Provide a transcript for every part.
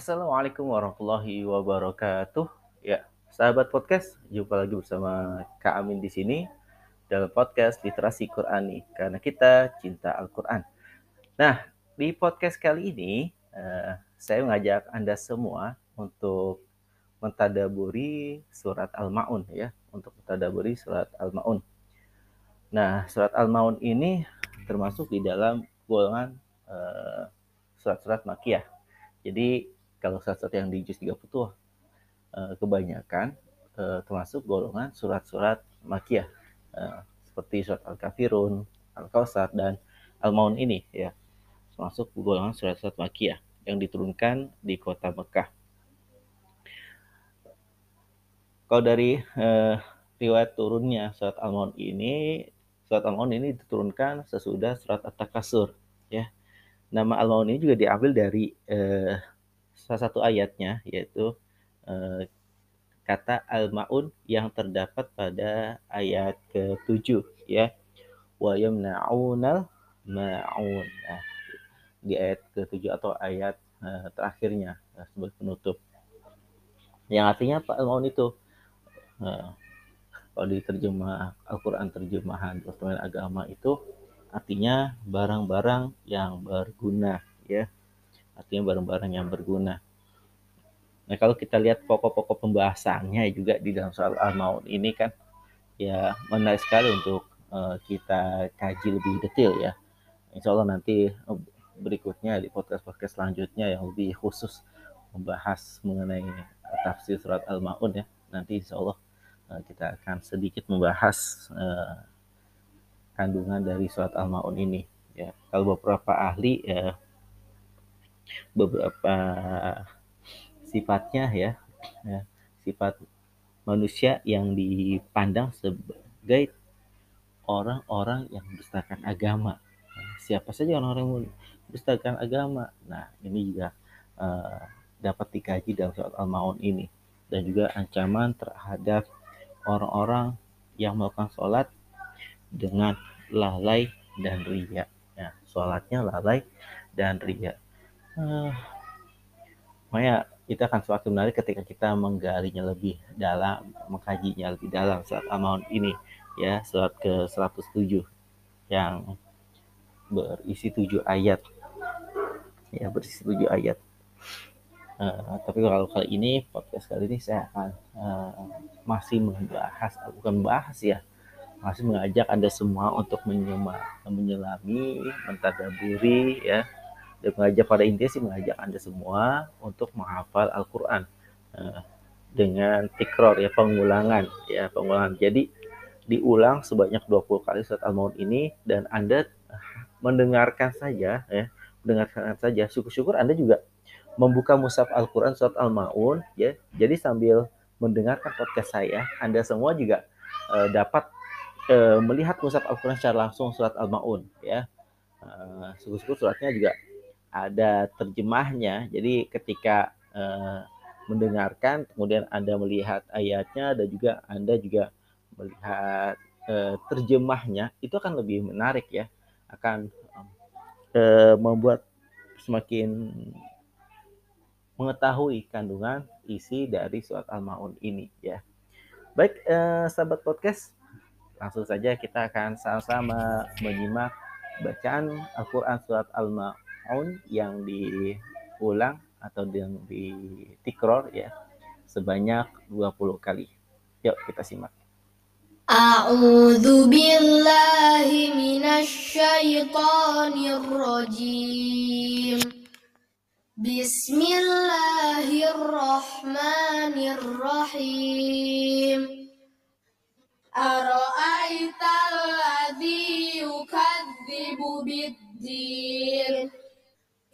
Assalamualaikum warahmatullahi wabarakatuh. Ya, sahabat podcast, jumpa lagi bersama Kak Amin di sini dalam podcast Literasi Qurani karena kita cinta Al-Qur'an. Nah, di podcast kali ini uh, saya mengajak Anda semua untuk mentadaburi surat Al-Maun ya, untuk mentadaburi surat Al-Maun. Nah, surat Al-Maun ini termasuk di dalam golongan uh, surat-surat makiyah. Jadi kalau surat-surat yang di juz 30 uh, kebanyakan uh, termasuk golongan surat-surat makiyah uh, seperti surat Al-Kafirun, Al-Kausar dan Al-Maun ini ya. Termasuk golongan surat-surat makiyah yang diturunkan di kota Mekah. Kalau dari uh, riwayat turunnya surat Al-Maun ini, surat Al-Maun ini diturunkan sesudah surat At-Takasur ya. Nama Al-Maun ini juga diambil dari uh, salah satu ayatnya yaitu uh, kata al-maun yang terdapat pada ayat ke-7 ya. Wa yamna'unal ma'un. Nah, di ayat ke-7 atau ayat uh, terakhirnya uh, sebagai penutup. Yang artinya apa al-maun itu? Uh, kalau diterjemah Al-Quran terjemahan Departemen Agama itu artinya barang-barang yang berguna ya artinya barang-barang yang berguna. Nah kalau kita lihat pokok-pokok pembahasannya juga di dalam soal al-maun ini kan ya menarik sekali untuk uh, kita kaji lebih detail ya. Insya Allah nanti eh, berikutnya di podcast-podcast selanjutnya yang lebih khusus membahas mengenai tafsir surat al-maun ya. Nanti insya Allah uh, kita akan sedikit membahas uh, kandungan dari surat al-maun ini ya. Kalau beberapa ahli ya beberapa sifatnya ya, ya sifat manusia yang dipandang sebagai orang-orang yang mendustakan agama. Siapa saja orang-orang yang mendustakan agama. Nah, ini juga uh, dapat dikaji dalam surat Al-Maun ini dan juga ancaman terhadap orang-orang yang melakukan sholat dengan lalai dan ria. Ya, sholatnya lalai dan ria. Uh, makanya itu akan semakin menarik ketika kita menggalinya lebih dalam, mengkajinya lebih dalam surat Al-Maun ini ya, surat ke-107 yang berisi tujuh ayat. Ya, berisi tujuh ayat. Uh, tapi kalau kali ini podcast kali ini saya akan uh, masih membahas bukan membahas ya masih mengajak anda semua untuk menyelami mentadaburi ya dan mengajak pada intinya sih mengajak Anda semua untuk menghafal Al-Qur'an uh, dengan tikror ya pengulangan ya pengulangan. Jadi diulang sebanyak 20 kali surat Al-Maun ini dan Anda mendengarkan saja ya, mendengarkan saja. Syukur-syukur Anda juga membuka mushaf Al-Qur'an surat Al-Maun ya. Jadi sambil mendengarkan podcast saya, Anda semua juga uh, dapat uh, melihat mushaf Al-Qur'an secara langsung surat Al-Maun ya. Uh, syukur-syukur suratnya juga ada terjemahnya. Jadi ketika uh, mendengarkan, kemudian Anda melihat ayatnya dan juga Anda juga melihat uh, terjemahnya, itu akan lebih menarik ya, akan uh, membuat semakin mengetahui kandungan isi dari surat Al-Maun ini ya. Baik, eh, sahabat podcast, langsung saja kita akan sama-sama menyimak bacaan Al-Quran surat Al-Maun tahun yang diulang atau yang ditikror ya sebanyak 20 kali. Yuk kita simak. A'udzu billahi rajim. Bismillahirrahmanirrahim. Ara'aital ladzi yukadzibu bid-din.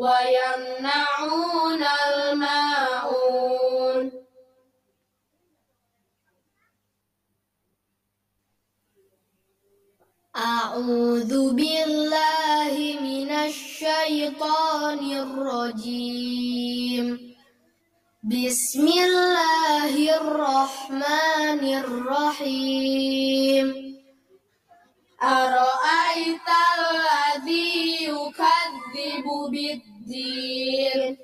ويمنعون الماعون أعوذ بالله من الشيطان الرجيم. بسم الله الرحمن الرحيم. أرأيت الذي يكذب بالدين.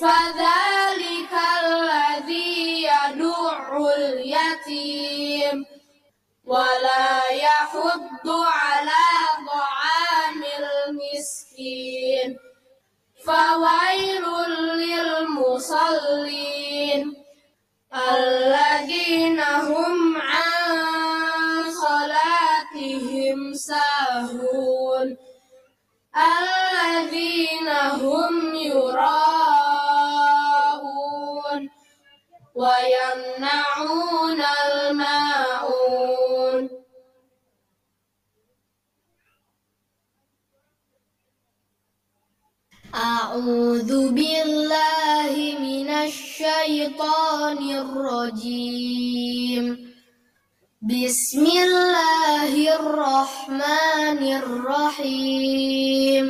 فذلك الذي يدع اليتيم. ولا يحض على طعام المسكين. فويل للمصلين. الذين هم عن صلاتهم ساهون. الذين هم يراءون ويمنعون الماعون. أعوذ بالله من الشيطان الرجيم. بسم الله الرحمن الرحيم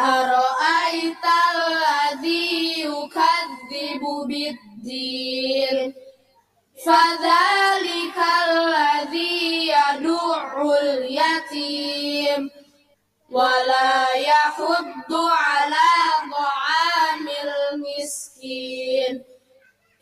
أرأيت الذي يكذب بالدين فذلك الذي يدع اليتيم ولا يحض على طعام المسكين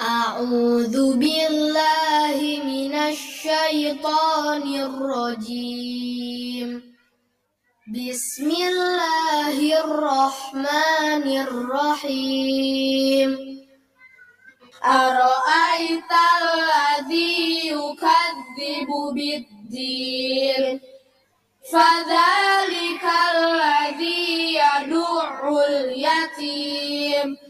أعوذ بالله من الشيطان الرجيم. بسم الله الرحمن الرحيم. أرأيت الذي يكذب بالدين؟ فذلك الذي يدع اليتيم.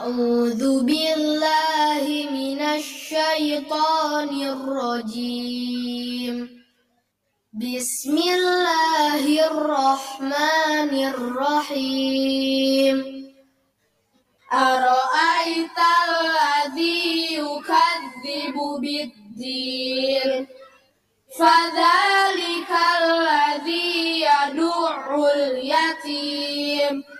أعوذ بالله من الشيطان الرجيم. بسم الله الرحمن الرحيم. أرأيت الذي يكذب بالدين؟ فذلك الذي يدع اليتيم.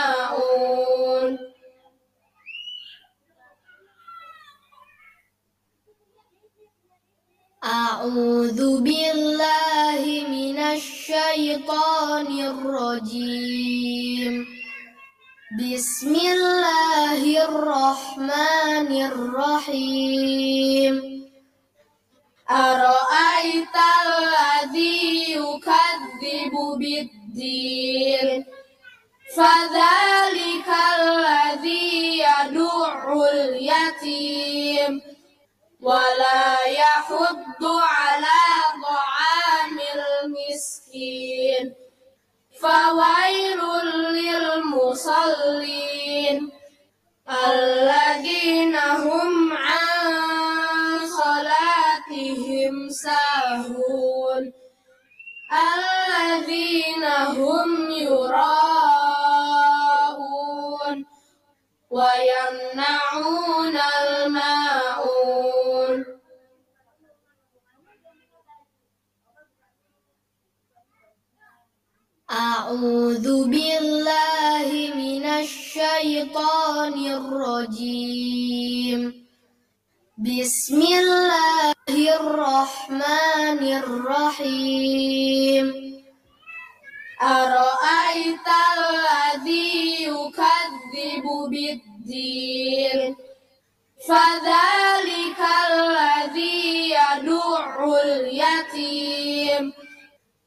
أعوذ بالله من الشيطان الرجيم. بسم الله الرحمن الرحيم. أرأيت الذي يكذب بالدين؟ فذلك الذي يدع اليتيم. ولا يحض على طعام المسكين فويل للمصلين الذين هم عن صلاتهم ساهون الذين هم يراءون ويمنعون الماءون أعوذ بالله من الشيطان الرجيم. بسم الله الرحمن الرحيم. أرأيت الذي يكذب بالدين؟ فذلك الذي يدع اليتيم.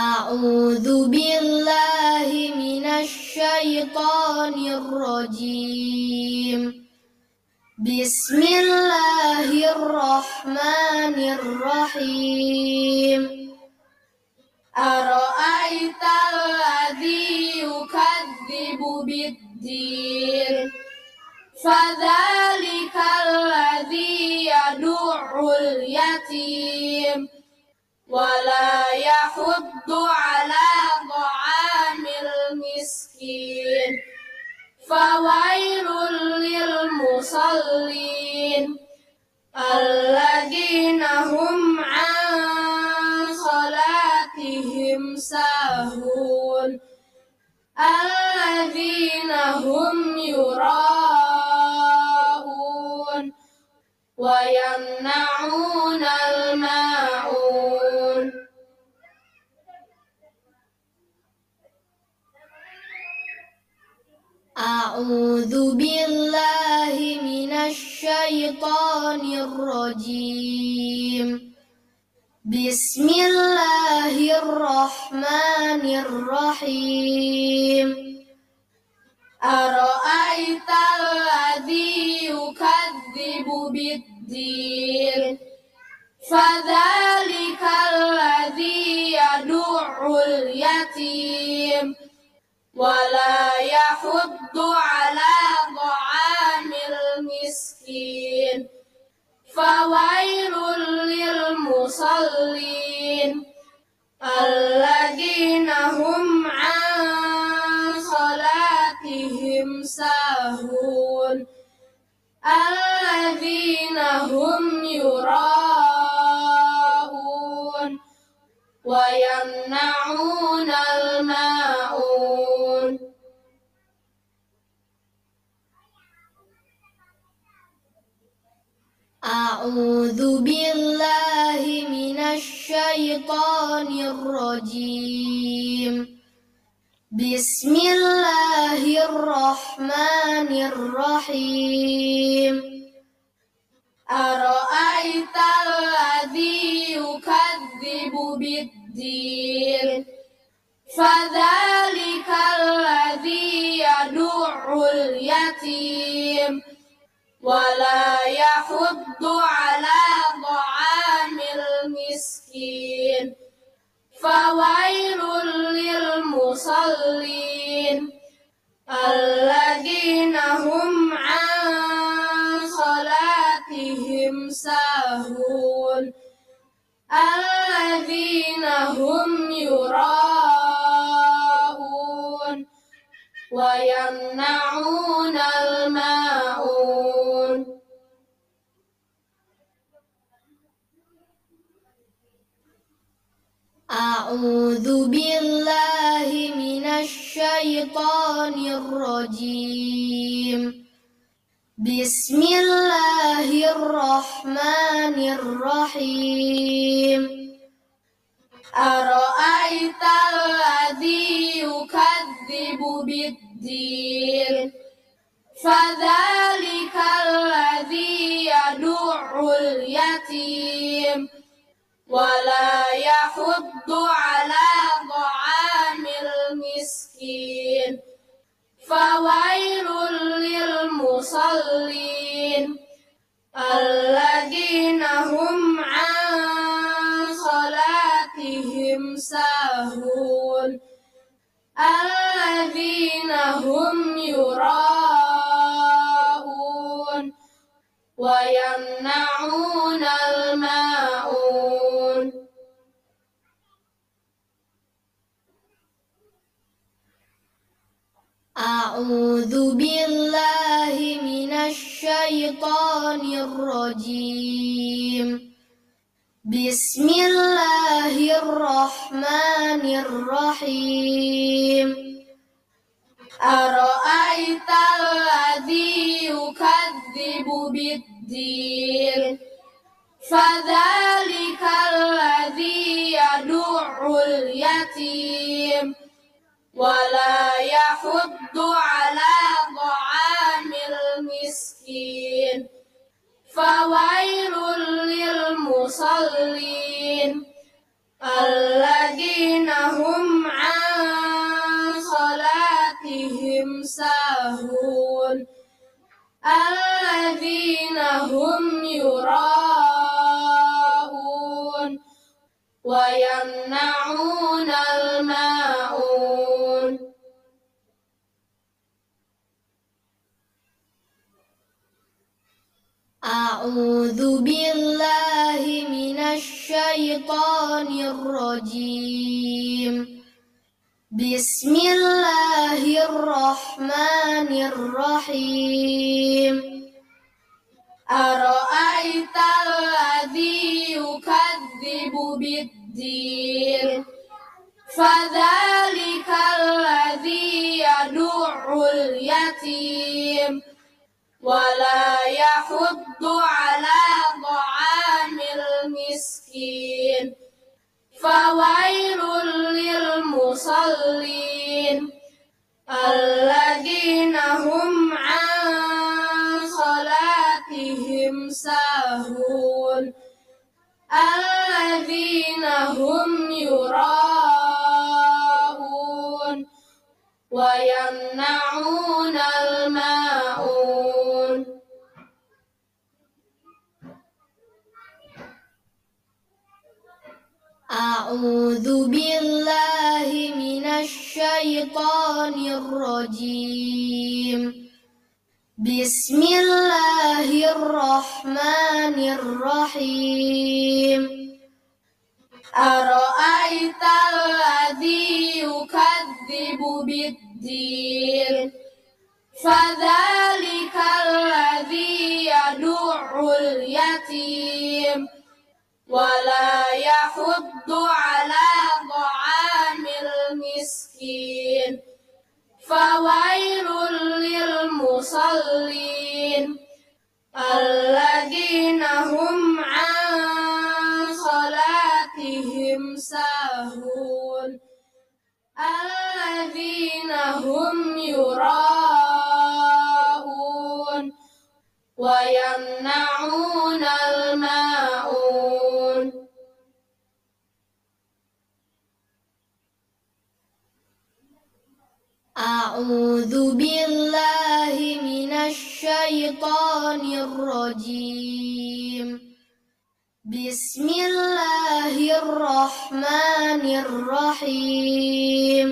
أعوذ بالله من الشيطان الرجيم. بسم الله الرحمن الرحيم. أرأيت الذي يكذب بالدين؟ فذلك الذي يدع اليتيم. ولا يحض على طعام المسكين. فويل للمصلين الذين هم عن صلاتهم ساهون. الذين هم يراءون ويمنعون الماعون أعوذ بالله من الشيطان الرجيم. بسم الله الرحمن الرحيم. أرأيت الذي يكذب بالدين؟ فذلك الذي يدع اليتيم. ولا يحض على طعام المسكين. فويل للمصلين الذين هم عن صلاتهم ساهون. الذين هم يراءون ويمنعون الماعون أعوذ بالله من الشيطان الرجيم. بسم الله الرحمن الرحيم. أرأيت الذي يكذب بالدين؟ فذلك ولا يحض على طعام المسكين. فويل للمصلين الذين هم عن صلاتهم ساهون. الذين هم يراءون ويمنعون الماعون أعوذ بالله من الشيطان الرجيم. بسم الله الرحمن الرحيم. أرأيت الذي يكذب بالدين؟ فذلك الذي يدع اليتيم. ولا يحض على طعام المسكين. فويل للمصلين الذين هم عن صلاتهم ساهون. الذين هم يراءون ويمنعون الماعون أعوذ بالله من الشيطان الرجيم. بسم الله الرحمن الرحيم. أرأيت الذي يكذب بالدين؟ فذلك الذي يدع اليتيم. ولا يحض على طعام المسكين. فويل للمصلين الذين هم عن صلاتهم ساهون. الذين هم يراءون ويمنعون الماعون أعوذ بالله من الشيطان الرجيم. بسم الله الرحمن الرحيم. أرأيت الذي يكذب بالدين؟ فذلك الذي يدع اليتيم. ولا يحض على طعام المسكين فويل للمصلين الذين هم عن صلاتهم ساهون الذين هم يراءون ويمنعون الماعون أعوذ بالله من الشيطان الرجيم. بسم الله الرحمن الرحيم. أرأيت الذي يكذب بالدين؟ فذلك الذي يدع اليتيم. ولا يحض على طعام المسكين. فويل للمصلين الذين هم عن صلاتهم ساهون. الذين هم يراءون ويمنعون الماعون أعوذ بالله من الشيطان الرجيم. بسم الله الرحمن الرحيم.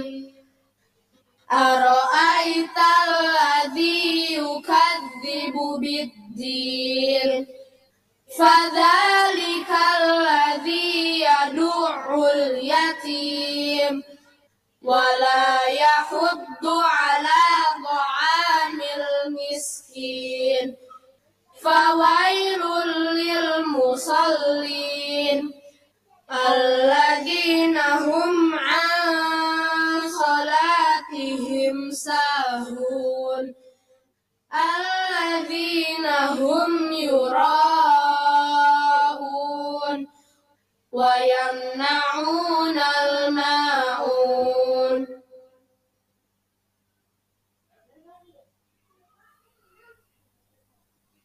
أرأيت الذي يكذب بالدين؟ فذلك الذي يدع اليتيم. ولا يحض على طعام المسكين. فويل للمصلين الذين هم عن صلاتهم ساهون. الذين هم يراءون ويمنعون الماء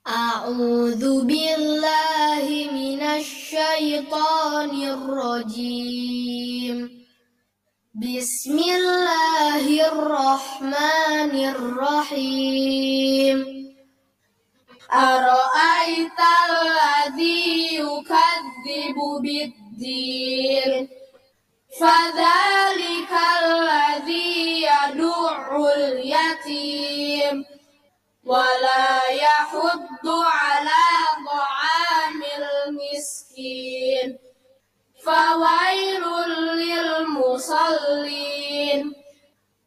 أعوذ بالله من الشيطان الرجيم. بسم الله الرحمن الرحيم. أرأيت الذي يكذب بالدين؟ فذلك الذي يدع اليتيم. ولا يحض على طعام المسكين فويل للمصلين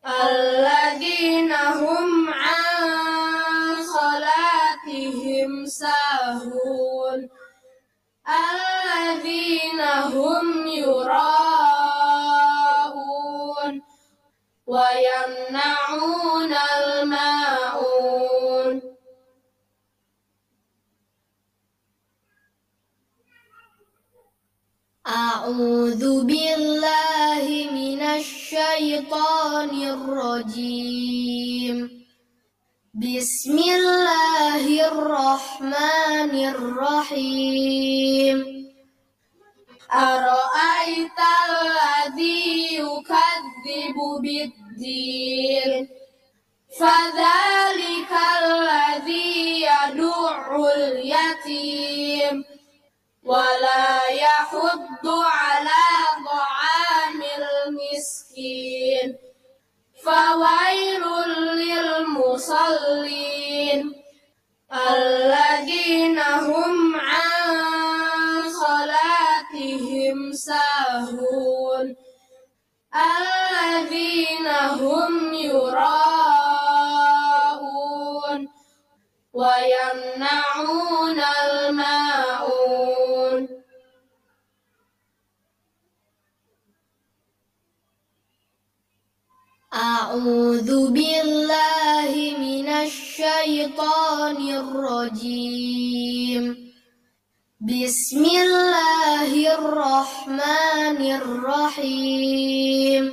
الذين هم عن صلاتهم ساهون الذين هم يراءون ويمنعون الماعون أعوذ بالله من الشيطان الرجيم. بسم الله الرحمن الرحيم. أرأيت الذي يكذب بالدين؟ فذلك الذي يدع اليتيم. ولا يحض على طعام المسكين. فويل للمصلين الذين هم عن صلاتهم ساهون. الذين هم يراءون ويمنعون الماعون أعوذ بالله من الشيطان الرجيم. بسم الله الرحمن الرحيم.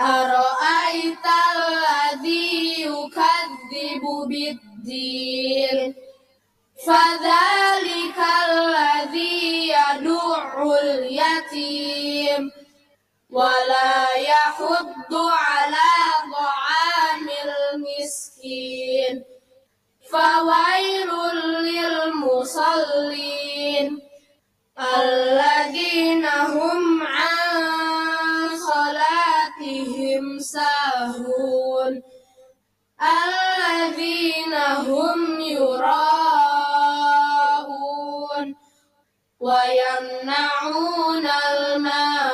أرأيت الذي يكذب بالدين؟ فذلك الذي يدع اليتيم. ولا يحض على طعام المسكين. فويل للمصلين الذين هم عن صلاتهم ساهون. الذين هم يراءون ويمنعون الماعون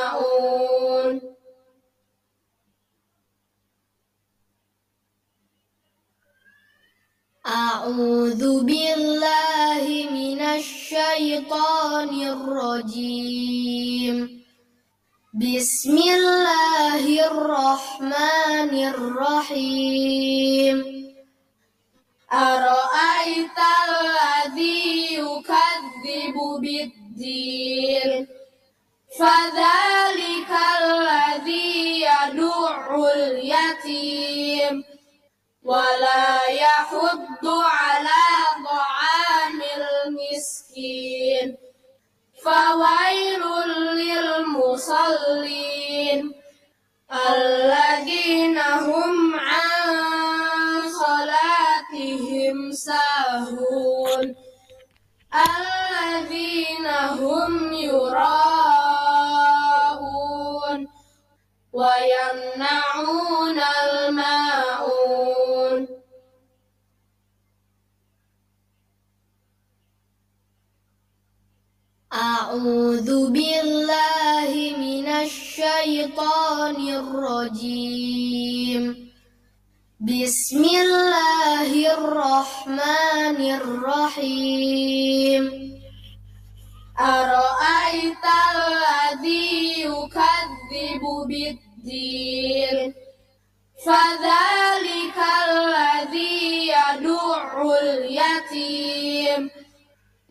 أعوذ بالله من الشيطان الرجيم. بسم الله الرحمن الرحيم. أرأيت الذي يكذب بالدين؟ فذلك الذي يدع اليتيم. ولا يحض على طعام المسكين. فويل للمصلين الذين هم عن صلاتهم ساهون. الذين هم يراءون ويمنعون الماعون أعوذ بالله من الشيطان الرجيم. بسم الله الرحمن الرحيم. أرأيت الذي يكذب بالدين؟ فذلك الذي يدع اليتيم.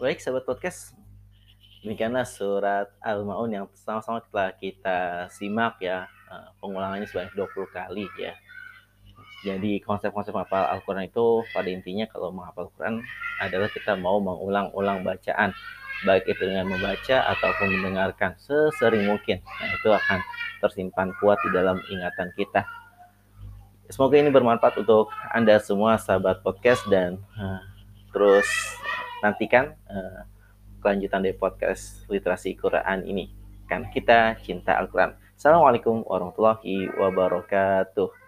Baik sahabat podcast, demikianlah surat Al-Maun yang sama-sama telah kita simak ya. Eh, pengulangannya sebanyak 20 kali ya. Jadi konsep-konsep menghafal Al-Quran itu pada intinya kalau menghafal Al-Quran adalah kita mau mengulang-ulang bacaan. Baik itu dengan membaca ataupun mendengarkan sesering mungkin. Nah itu akan tersimpan kuat di dalam ingatan kita. Semoga ini bermanfaat untuk Anda semua sahabat podcast dan uh, terus nantikan uh, kelanjutan dari podcast literasi Quran ini. Kan kita cinta Al-Quran. Assalamualaikum warahmatullahi wabarakatuh.